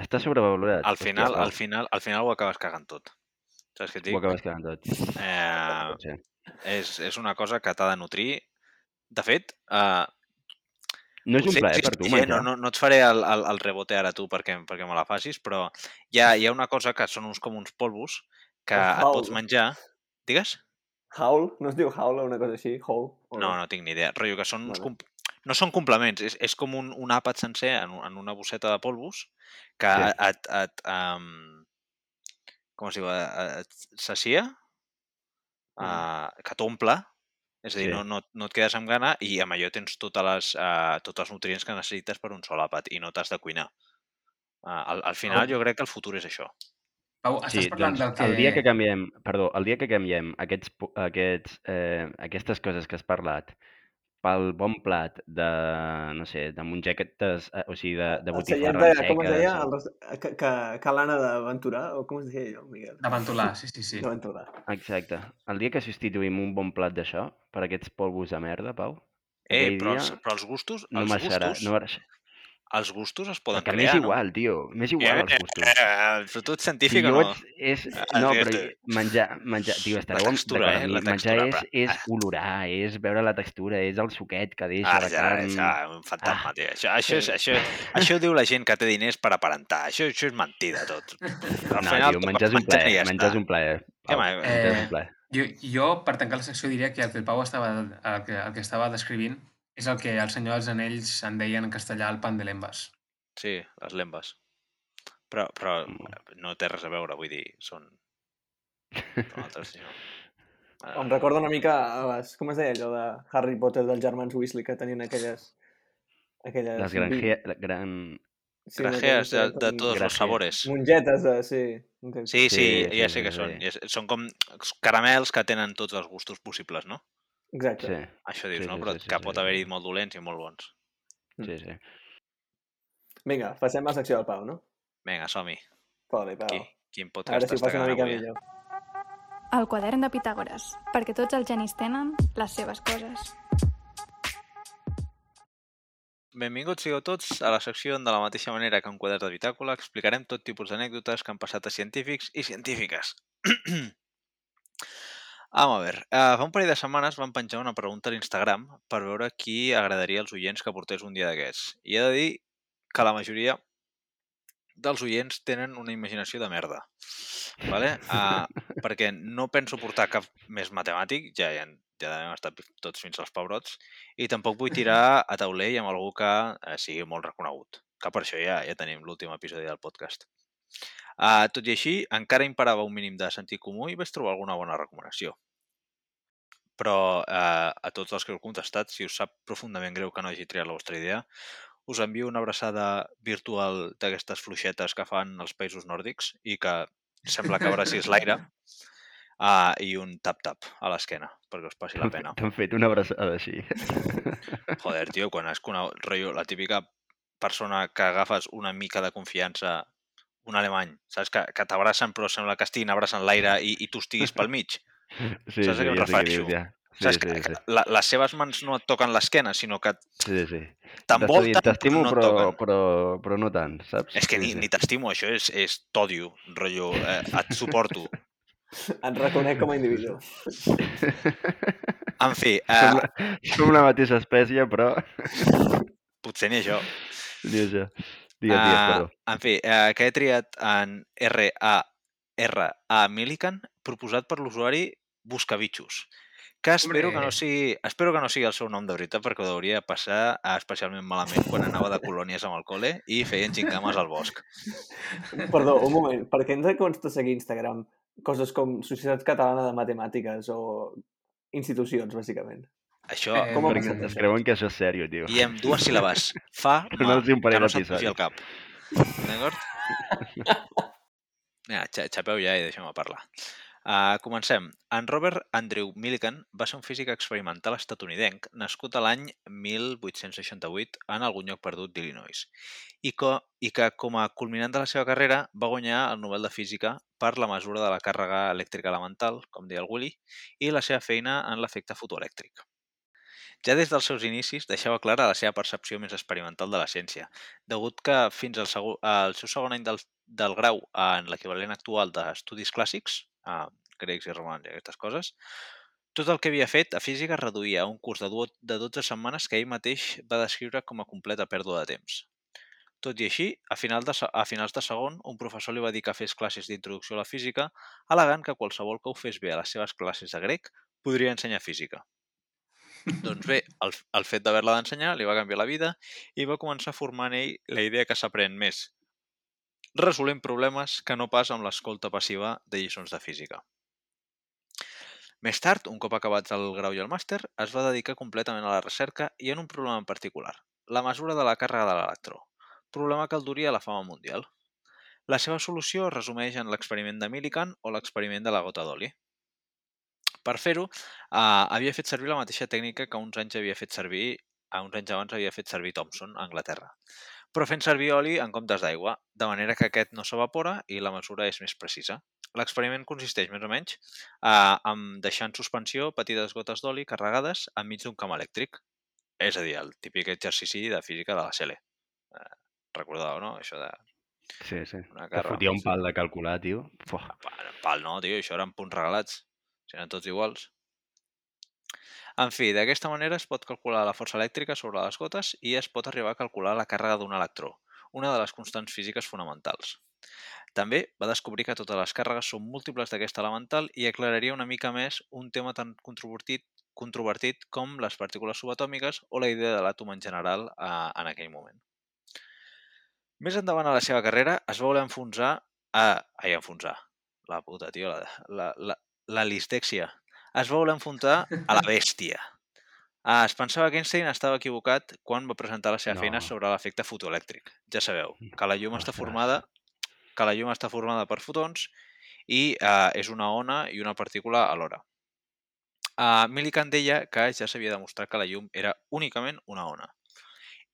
Està sobrevalorat. Al final, Hòstia, al final, al final ho acabes cagant tot. Saps què et Pau, Ho dic? acabes quedant tot. Eh, és, és una cosa que t'ha de nutrir. De fet, eh, No és un plaer per tu, menjar. no, no, no et faré el, el, el rebote ara tu perquè, perquè me la facis, però hi ha, hi ha una cosa que són uns com uns polvos que et pots menjar. Digues? Howl? No es diu howl o una cosa així? Howl? O No, no tinc ni idea. Rotllo que són uns... Vale. Com... No són complements, és, és com un, un àpat sencer en, en una bosseta de polvos que Sí. et, et, um, com es diu, et, et sacia, uh, que t'omple, és a dir, Sí. no, no, no et quedes amb gana i amb allò tens totes les, uh, tots els nutrients que necessites per un sol àpat i no t'has de cuinar. Uh, al, al final Oh. jo crec que el futur és això. Pau, estàs Sí, parlant doncs, del que... el dia que canviem, perdó, el dia que canviem aquests, aquests, eh, aquestes coses que has parlat pel bon plat de, no sé, de mongetes, eh, o sigui, de, de botifarres de, com es deia? El, res- que, que, Calana d'Aventurà? O com es deia allò, Miguel? De Ventolà, sí, sí, sí. D'Aventurà. Exacte. El dia que substituïm un bon plat d'això per aquests polvos de merda, Pau, Eh, però, dia els, però els gustos, no els marxarà. gustos, No marxa. Els gustos es poden Perquè crear, m'és no? igual, tio. M'és igual els gustos. Eh, però tu ets Si científic o no? ets, és, Ah, no, però menjar, menjar, tio, estareu amb- textura, eh, la mi, menjar textura, és, però- és ah. olorar, és veure la textura, és el suquet que deixa Ah, la ja, carn. ja, un fantasma, Ah. tio. Això, això, és, això, això ho diu la gent que té diners per aparentar. Això, això és mentida, tot. Al No, final, tio, menjar és un plaer, ja menjar és un plaer. Pau, menjar és Eh, un plaer. Jo, jo, per tancar la secció, diria que el que el Pau estava, el que, el que estava descrivint és el que el senyor dels anells en deien en castellà el pan de lembas. Sí, les lembes. Però, però Mm. no té res a veure, vull dir, són... són altres, no? Ah, Em recorda una mica a les... Com es deia allò de Harry Potter dels germans Weasley que tenien aquelles... aquelles Les vi- granje, gran... sí, no, grajeas de, de tots els sabores. Mongetes de... Sí. exacte. Sí, sí, Sí, ja sí, sé sí, que són. sí. Són com caramels que tenen tots els gustos possibles, no? Exacte. Sí, Això dius, Sí, no? sí, Però sí, sí, que sí, pot sí. haver-hi molt dolents i molt bons. sí, sí. Vinga, passem a la secció del Pau, no? Vinga, som-hi. Foli, Pau. Qui, quin podcast si està quedant mica avui? millor. El quadern de Pitàgores, perquè tots els genis tenen les seves coses. Benvinguts sigueu tots a la secció on de la mateixa manera que un quadern de bitàcola explicarem tot tipus d'anècdotes que han passat a científics i científiques. Vam a veure, uh, fa un parell de setmanes vam penjar una pregunta a l'Instagram per veure qui agradaria als oients que portés un dia d'aquests. I he de dir que la majoria dels oients tenen una imaginació de merda. Vale? Uh, perquè no penso portar cap més matemàtic, ja, ja, ja hem estat tots fins als pebrots, i tampoc vull tirar a taulell amb algú que eh, sigui molt reconegut. que per això ja, ja tenim l'últim episodi del podcast. Uh, tot i així, encara imparava un mínim de sentit comú i vaig trobar alguna bona recomanació. Però uh, a tots els que heu contestat, si us sap profundament greu que no hagi triat la vostra idea, us envio una abraçada virtual d'aquestes fluixetes que fan els països nòrdics i que sembla que abracis l'aire uh, i un tap-tap a l'esquena perquè us passi la pena. T'han fet una abraçada així. Joder, tio, quan has conegut, rotllo, la típica persona que agafes una mica de confiança, un alemany, saps? Que, que t'abracen però sembla que estiguin abraçant l'aire i, i tu estiguis pel mig. Sí, Saps a sí, què em ja sé què refereixo? dius, ja. Sí, Saps? sí, que, sí. la, les seves mans no et toquen l'esquena, sinó que Sí, sí, sí. t'envolten però no et però, toquen. però, però no tant, saps? És que ni, sí. ni t'estimo, això és, és t'odio, rotllo, eh, et suporto. Et reconec com a individu. En fi, Som, eh, la, som la mateixa espècie, però... potser ni això. Ni això. Digues, digues, perdó. en fi, eh, que he triat en R-A-R-A Millican, proposat per l'usuari Buscabitxos, que espero que, no sigui, espero que no sigui el seu nom de veritat, perquè ho hauria passar eh, especialment malament quan anava de colònies amb el col·le i feien gincames al bosc. Perdó, un moment. Per què ens consta seguir Instagram coses com Societat Catalana de Matemàtiques o institucions, bàsicament? Això, Eh, Com Perquè es creuen que això és sèrio, tio. i amb dues síl·labes. Fa, No ma, un que no se't pugi al cap. D'acord? Ja, xa- xapeu ja i deixeu-me parlar. Uh, comencem. En Robert Andrew Millikan va ser un físic experimental estatunidenc nascut a l'any 1868 en algun lloc perdut d'Illinois i, co i que, com a culminant de la seva carrera, va guanyar el Nobel de Física per la mesura de la càrrega elèctrica elemental, com deia el Willy, i la seva feina en l'efecte fotoelèctric. Ja des dels seus inicis deixava clara la seva percepció més experimental de la ciència, degut que fins al, segu- al seu segon any del, del grau en l'equivalent actual d'estudis clàssics, a grecs i romans i aquestes coses, tot el que havia fet a física es reduïa a un curs de, de 12 setmanes que ell mateix va descriure com a completa pèrdua de temps. Tot i així, a, final de, a finals de segon, un professor li va dir que fes classes d'introducció a la física, al·legant que qualsevol que ho fes bé a les seves classes de grec podria ensenyar física. Doncs bé, el, el fet d'haver-la d'ensenyar li va canviar la vida i va començar a formar en ell la idea que s'aprèn més resolent problemes que no pas amb l'escolta passiva de lliçons de física. Més tard, un cop acabats el grau i el màster, es va dedicar completament a la recerca i en un problema en particular, la mesura de la càrrega de l'electró, problema que el duria a la fama mundial. La seva solució es resumeix en l'experiment de Millikan o l'experiment de la gota d'oli. Per fer-ho, eh, havia fet servir la mateixa tècnica que uns anys havia fet servir a uns anys abans havia fet servir Thomson a Anglaterra, però fent servir oli en comptes d'aigua, de manera que aquest no s'evapora i la mesura és més precisa. L'experiment consisteix més o menys eh, en deixar en suspensió petites gotes d'oli carregades enmig d'un camp elèctric, és a dir, el típic exercici de física de la CL. Eh, recordeu, no? Això de Sí, sí. una Que càrrega fotia un pal de calcular, tio. Fuà. Pal, pal no, tio, això eren punts regalats. Si eren tots iguals. En fi, d'aquesta manera es pot calcular la força elèctrica sobre les gotes i es pot arribar a calcular la càrrega d'un electró, una de les constants físiques fonamentals. També va descobrir que totes les càrregues són múltiples d'aquesta elemental i aclararia una mica més un tema tan controvertit, controvertit com les partícules subatòmiques o la idea de l'àtom en general eh, en aquell moment. Més endavant a la seva carrera es va voler enfonsar a... Ai, enfonsar. La puta, tio, la, la, la, la listèxia. Es va voler enfonsar a la bèstia. Ah, es pensava que Einstein estava equivocat quan va presentar la seva No. feina sobre l'efecte fotoelèctric. Ja sabeu, que la llum està formada que la llum està formada per fotons i eh, és una ona i una partícula alhora. Uh, Millikan deia que ja s'havia demostrat que la llum era únicament una ona.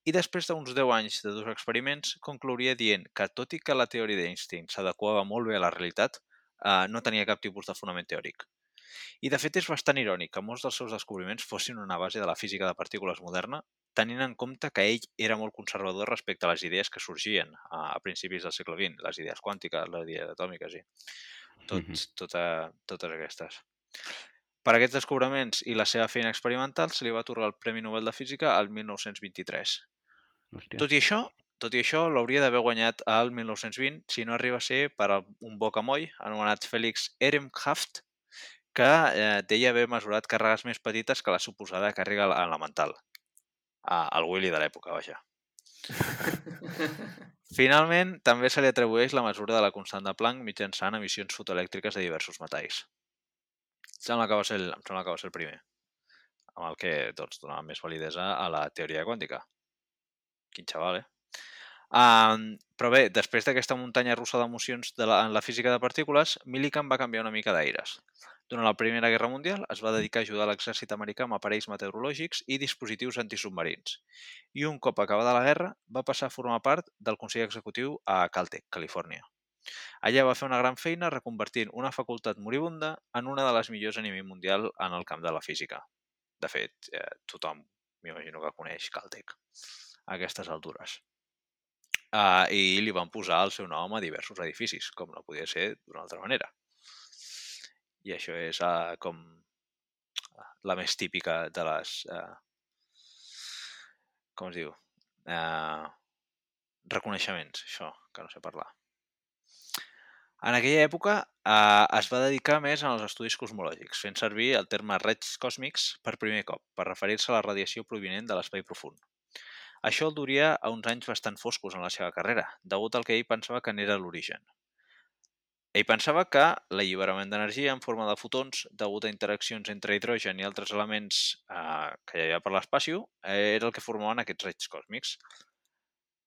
I després d'uns 10 anys de dos experiments, conclouria dient que, tot i que la teoria d'Einstein s'adequava molt bé a la realitat, eh, no tenia cap tipus de fonament teòric. I, de fet, és bastant irònic que molts dels seus descobriments fossin una base de la física de partícules moderna, tenint en compte que ell era molt conservador respecte a les idees que sorgien a, a principis del segle XX, les idees quàntiques, les idees atòmiques i tots, tota, totes aquestes. Per aquests descobriments i la seva feina experimental se li va atorgar el Premi Nobel de Física al 1923. Hòstia. Tot i això, tot i això, l'hauria d'haver guanyat al 1920 si no arriba a ser per un bocamoll anomenat Félix Ehrenhaft, que eh, deia haver mesurat càrregues més petites que la suposada càrrega elemental. Ah, el Willy de l'època, vaja. Finalment, també se li atribueix la mesura de la constant de Planck mitjançant emissions fotoelèctriques de diversos metalls. Em sembla que va ser el, em sembla que va ser el primer, amb el que doncs, donava més validesa a la teoria quàntica. Quin xaval, eh? Um, però bé, després d'aquesta muntanya russa d'emocions de la, en la física de partícules, Millikan va canviar una mica d'aires. Durant la Primera Guerra Mundial es va dedicar a ajudar l'exèrcit americà amb aparells meteorològics i dispositius antisubmarins. I un cop acabada la guerra, va passar a formar part del Consell Executiu a Caltech, Califòrnia. Allà va fer una gran feina reconvertint una facultat moribunda en una de les millors a nivell mundial en el camp de la física. De fet, eh, tothom m'imagino que coneix Caltech a aquestes altures. Uh, I li van posar el seu nom a diversos edificis, com no podia ser d'una altra manera. I això és uh, com la més típica de les... Uh, com es diu? Uh, reconeixements, això, que no sé parlar. En aquella època eh, es va dedicar més als estudis cosmològics, fent servir el terme raigs còsmics per primer cop, per referir-se a la radiació provinent de l'espai profund. Això el duria a uns anys bastant foscos en la seva carrera, degut al que ell pensava que n'era l'origen. Ell pensava que l'alliberament d'energia en forma de fotons, degut a interaccions entre hidrogen i altres elements eh, que hi havia per l'espacio, eh, era el que formaven aquests raigs còsmics.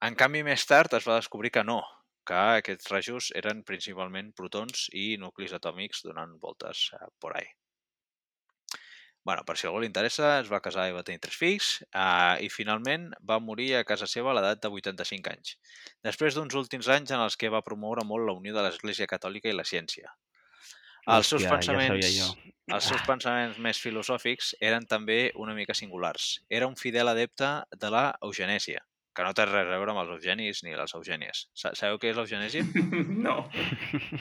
En canvi, més tard es va descobrir que no, que aquests rajos eren principalment protons i nuclis atòmics donant voltes eh, por ahí bueno, per si algú li interessa, es va casar i va tenir tres fills eh, i finalment va morir a casa seva a l'edat de 85 anys, després d'uns últims anys en els que va promoure molt la unió de l'Església Catòlica i la ciència. Els seus, Hòstia, ja pensaments, jo. els seus pensaments més filosòfics eren també una mica singulars. Era un fidel adepte de la eugenèsia, que no té res a veure amb els eugenis ni les eugènies. Sa- Sabeu què és l'eugenèsia? no.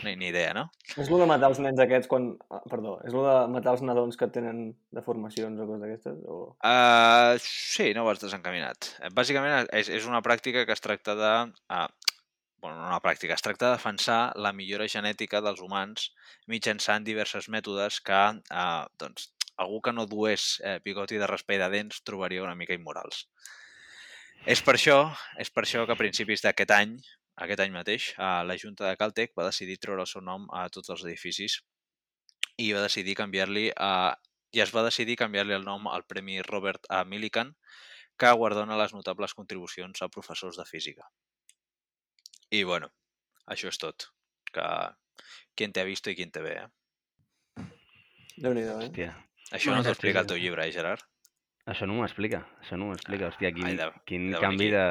Ni, ni idea, no? És el de matar els nens aquests quan... ah, Perdó, és el de matar els nadons que tenen deformacions o coses d'aquestes? O... Uh, sí, no vas desencaminat. Eh, Bàsicament és, és una pràctica que es tracta de... Uh, bueno, no una pràctica, es tracta de defensar la millora genètica dels humans mitjançant diversos mètodes que uh, doncs, algú que no dués eh, bigoti de raspall de dents trobaria una mica immorals. És per això, és per això que a principis d'aquest any, aquest any mateix, eh, la Junta de Caltech va decidir treure el seu nom a tots els edificis i va decidir canviar-li a i es va decidir canviar-li el nom al Premi Robert A. Millikan, que guardona les notables contribucions a professors de física. I, bueno, això és tot. Que quien te ha visto i quien te ve, eh? Déu-n'hi-do, eh? Hòstia, Això no t'ho explica el teu llibre, eh, Gerard? Això no m'ho explica, això no m'ho explica. Hòstia, quin, Ai, de- quin de canvi de...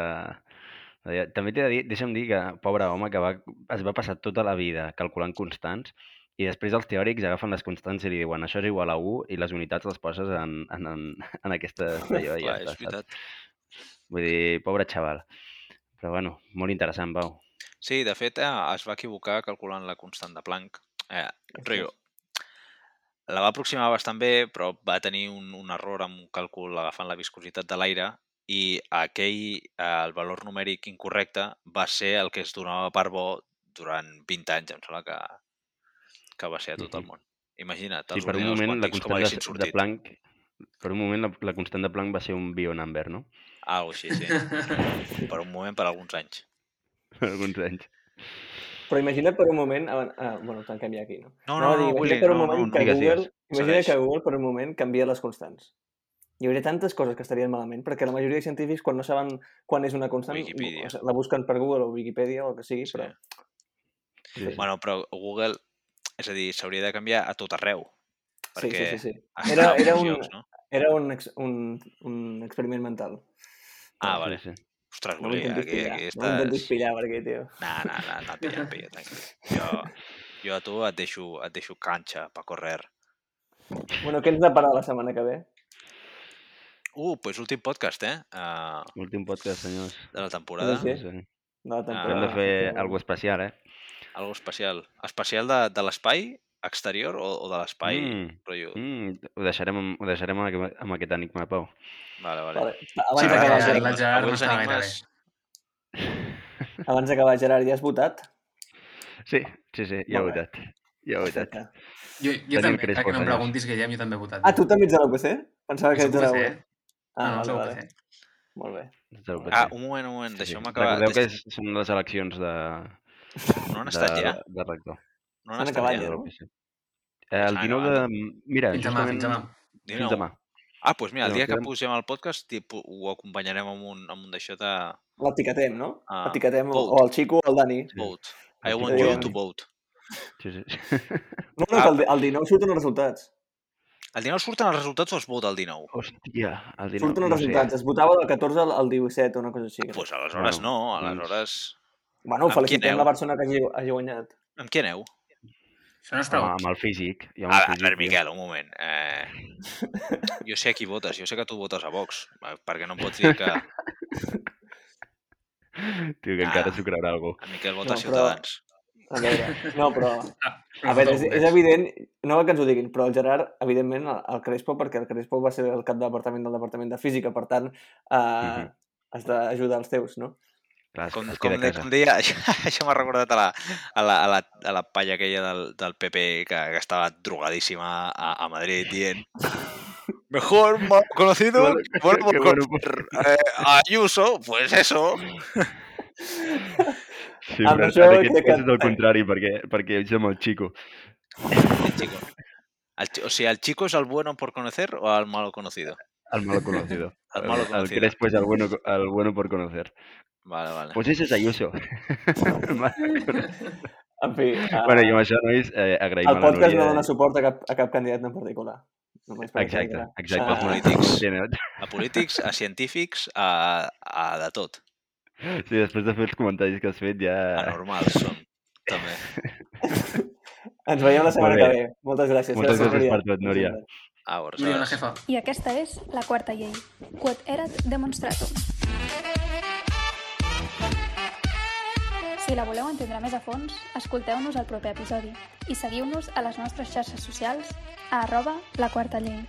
de... També t'he de dir, deixa'm dir que, pobre home, que va, es va passar tota la vida calculant constants i després els teòrics agafen les constants i li diuen això és igual a 1 i les unitats les poses en, en, en, en aquesta... Allò, ja Clar, està, és saps? veritat. Vull dir, pobre xaval. Però bueno, molt interessant, Pau. Sí, de fet, eh, es va equivocar calculant la constant de Planck. Eh, rotllo, la va aproximar bastant bé, però va tenir un, un error amb un càlcul agafant la viscositat de l'aire i aquell, eh, el valor numèric incorrecte, va ser el que es donava per bo durant 20 anys, em sembla que, que va ser a tot el món. Imagina't, Sí, els per un moment la constant de, de sortit. Planck per un moment la, la constant de Planck va ser un bio-number, no? Algo així, sí. per un moment, per alguns anys. Alguns anys. Però imagina't per un moment... Ah, ah, bueno, tanquem ja aquí, no? No, no, no, imagina't Willy, per un no, no, moment no. que Digues, Google... digues. Imagina't que Google per un moment canvia les constants. Hi hauria tantes coses que estarien malament, perquè la majoria de científics, quan no saben quan és una constant, Wikipedia. la busquen per Google o Wikipedia o el que sigui, Sí. però... Sí, sí. Bueno, però Google, és a dir, s'hauria de canviar a tot arreu. Sí, Perquè sí, sí, sí. està Era- era un- llocs, no? Era un, ex, un, un experiment mental. Ah, Sí, vale. sí. Ostres, No m'intentis aquí, pillar, aquí no m'intentis estàs... pillar per aquí, tio. No, no, no, no et pillo, pillo, tranquil. Jo, jo a tu et deixo, et deixo canxa per correr. Bueno, què ens depara la setmana que ve? Uh, pues últim podcast, eh? Uh, Últim podcast, senyors. de la temporada. Sí. Sí. De la Ah, temporada. Hem de fer Sí, alguna especial, eh? Algo especial. Especial de, de l'espai exterior o, o de l'espai Mm. rotllo? Mm, ho deixarem, amb, ho deixarem amb, amb aquest enigma, Pau. Vale, vale. Vale. Abans Sí, d'acabar, Gerard, la Gerard no enigmes... abans d'acabar, Gerard, ja has votat? Sí, sí, sí, ja he votat. Ja he votat. Jo, jo Tenim també, Crespo, perquè no em preguntis, Guillem, jo també he votat. Ah, tu també ets de l'UPC? Pensava que ets de eh? Ah, no, no, vale, vale. Molt bé. No te lo Ah, un moment, un moment, Sí, sí. deixeu-me acabar. Recordeu que són les eleccions de, No han de, estat ja? de rector. No han acabat del no? Eh, el Ah, 19 no, de... Mira, Fins demà, justament... fins demà. Fins demà. Ah, doncs mira, el No, dia que posem el podcast tipo, ho acompanyarem amb un, amb un d'això de L'etiquetem, no? Ah, Etiquetem o, o el Xico o el Dani. vote. I want you to vote. Sí, sí. No, no, Ah, el, el 19 surten els resultats. El 19 surten els resultats o es vota el 19? Hòstia, el 19... Surten els no sé. resultats. Es votava del 14 al, al 17 o una cosa així. Doncs pues aleshores no, Bueno, aleshores... Bueno, felicitem la persona que hagi, hagi guanyat. Amb qui aneu? Això no és Amb, prou. amb el físic. I amb A, el a físic, veure, tio. Miquel, un moment. Eh, jo sé a qui votes, jo sé que tu votes a Vox, eh, perquè no em pots dir que Tio, que Ah. encara s'ho creurà algú. a Miquel vota No, però- Ciutadans. A veure, no, però... Però A veure, és, és evident, no que ens ho diguin, però el Gerard, evidentment, el, el Crespo, perquè el Crespo va ser el cap de departament del departament de física, per tant, eh, Mhm. has d'ajudar els teus, no? Clar, es, Com, com, com deia, això, això m'ha recordat a la, a la, a la, a la palla aquella del, del PP que, que estava drogadíssima a, a Madrid dient mejor mal conocido Bueno, bueno por bueno conocer eh, Ayuso, pues eso. Sí, Amb però això en aquest cas que- és el contrari, perquè, perquè ets amb el Chico. El chico. El o sea, ¿el chico es el bueno por conocer o al malo conocido? El malo conocido. El malo El conocido. Crespo es el bueno, el bueno por conocer. Vale, vale. Pues ese és Ayuso. En fi, uh, bueno, i amb això, nois, eh, agraïm el a la podcast Núria. no dona suport a cap, a cap candidat en particular. Només Exacte, exacte. Ah, Els polítics. A polítics, a científics, a, a de tot. sí, després de fer els comentaris que has fet ja... Anormals són, també. Ens veiem la setmana que ve. Moltes gràcies. Moltes gràcies Núria. per tot, Núria. A Muy bien, la jefa. I aquesta és la quarta llei. Quod erat demonstratum. Si la voleu entendre més a fons, escolteu-nos al proper episodi i seguiu-nos a les nostres xarxes socials a arroba la quarta llei.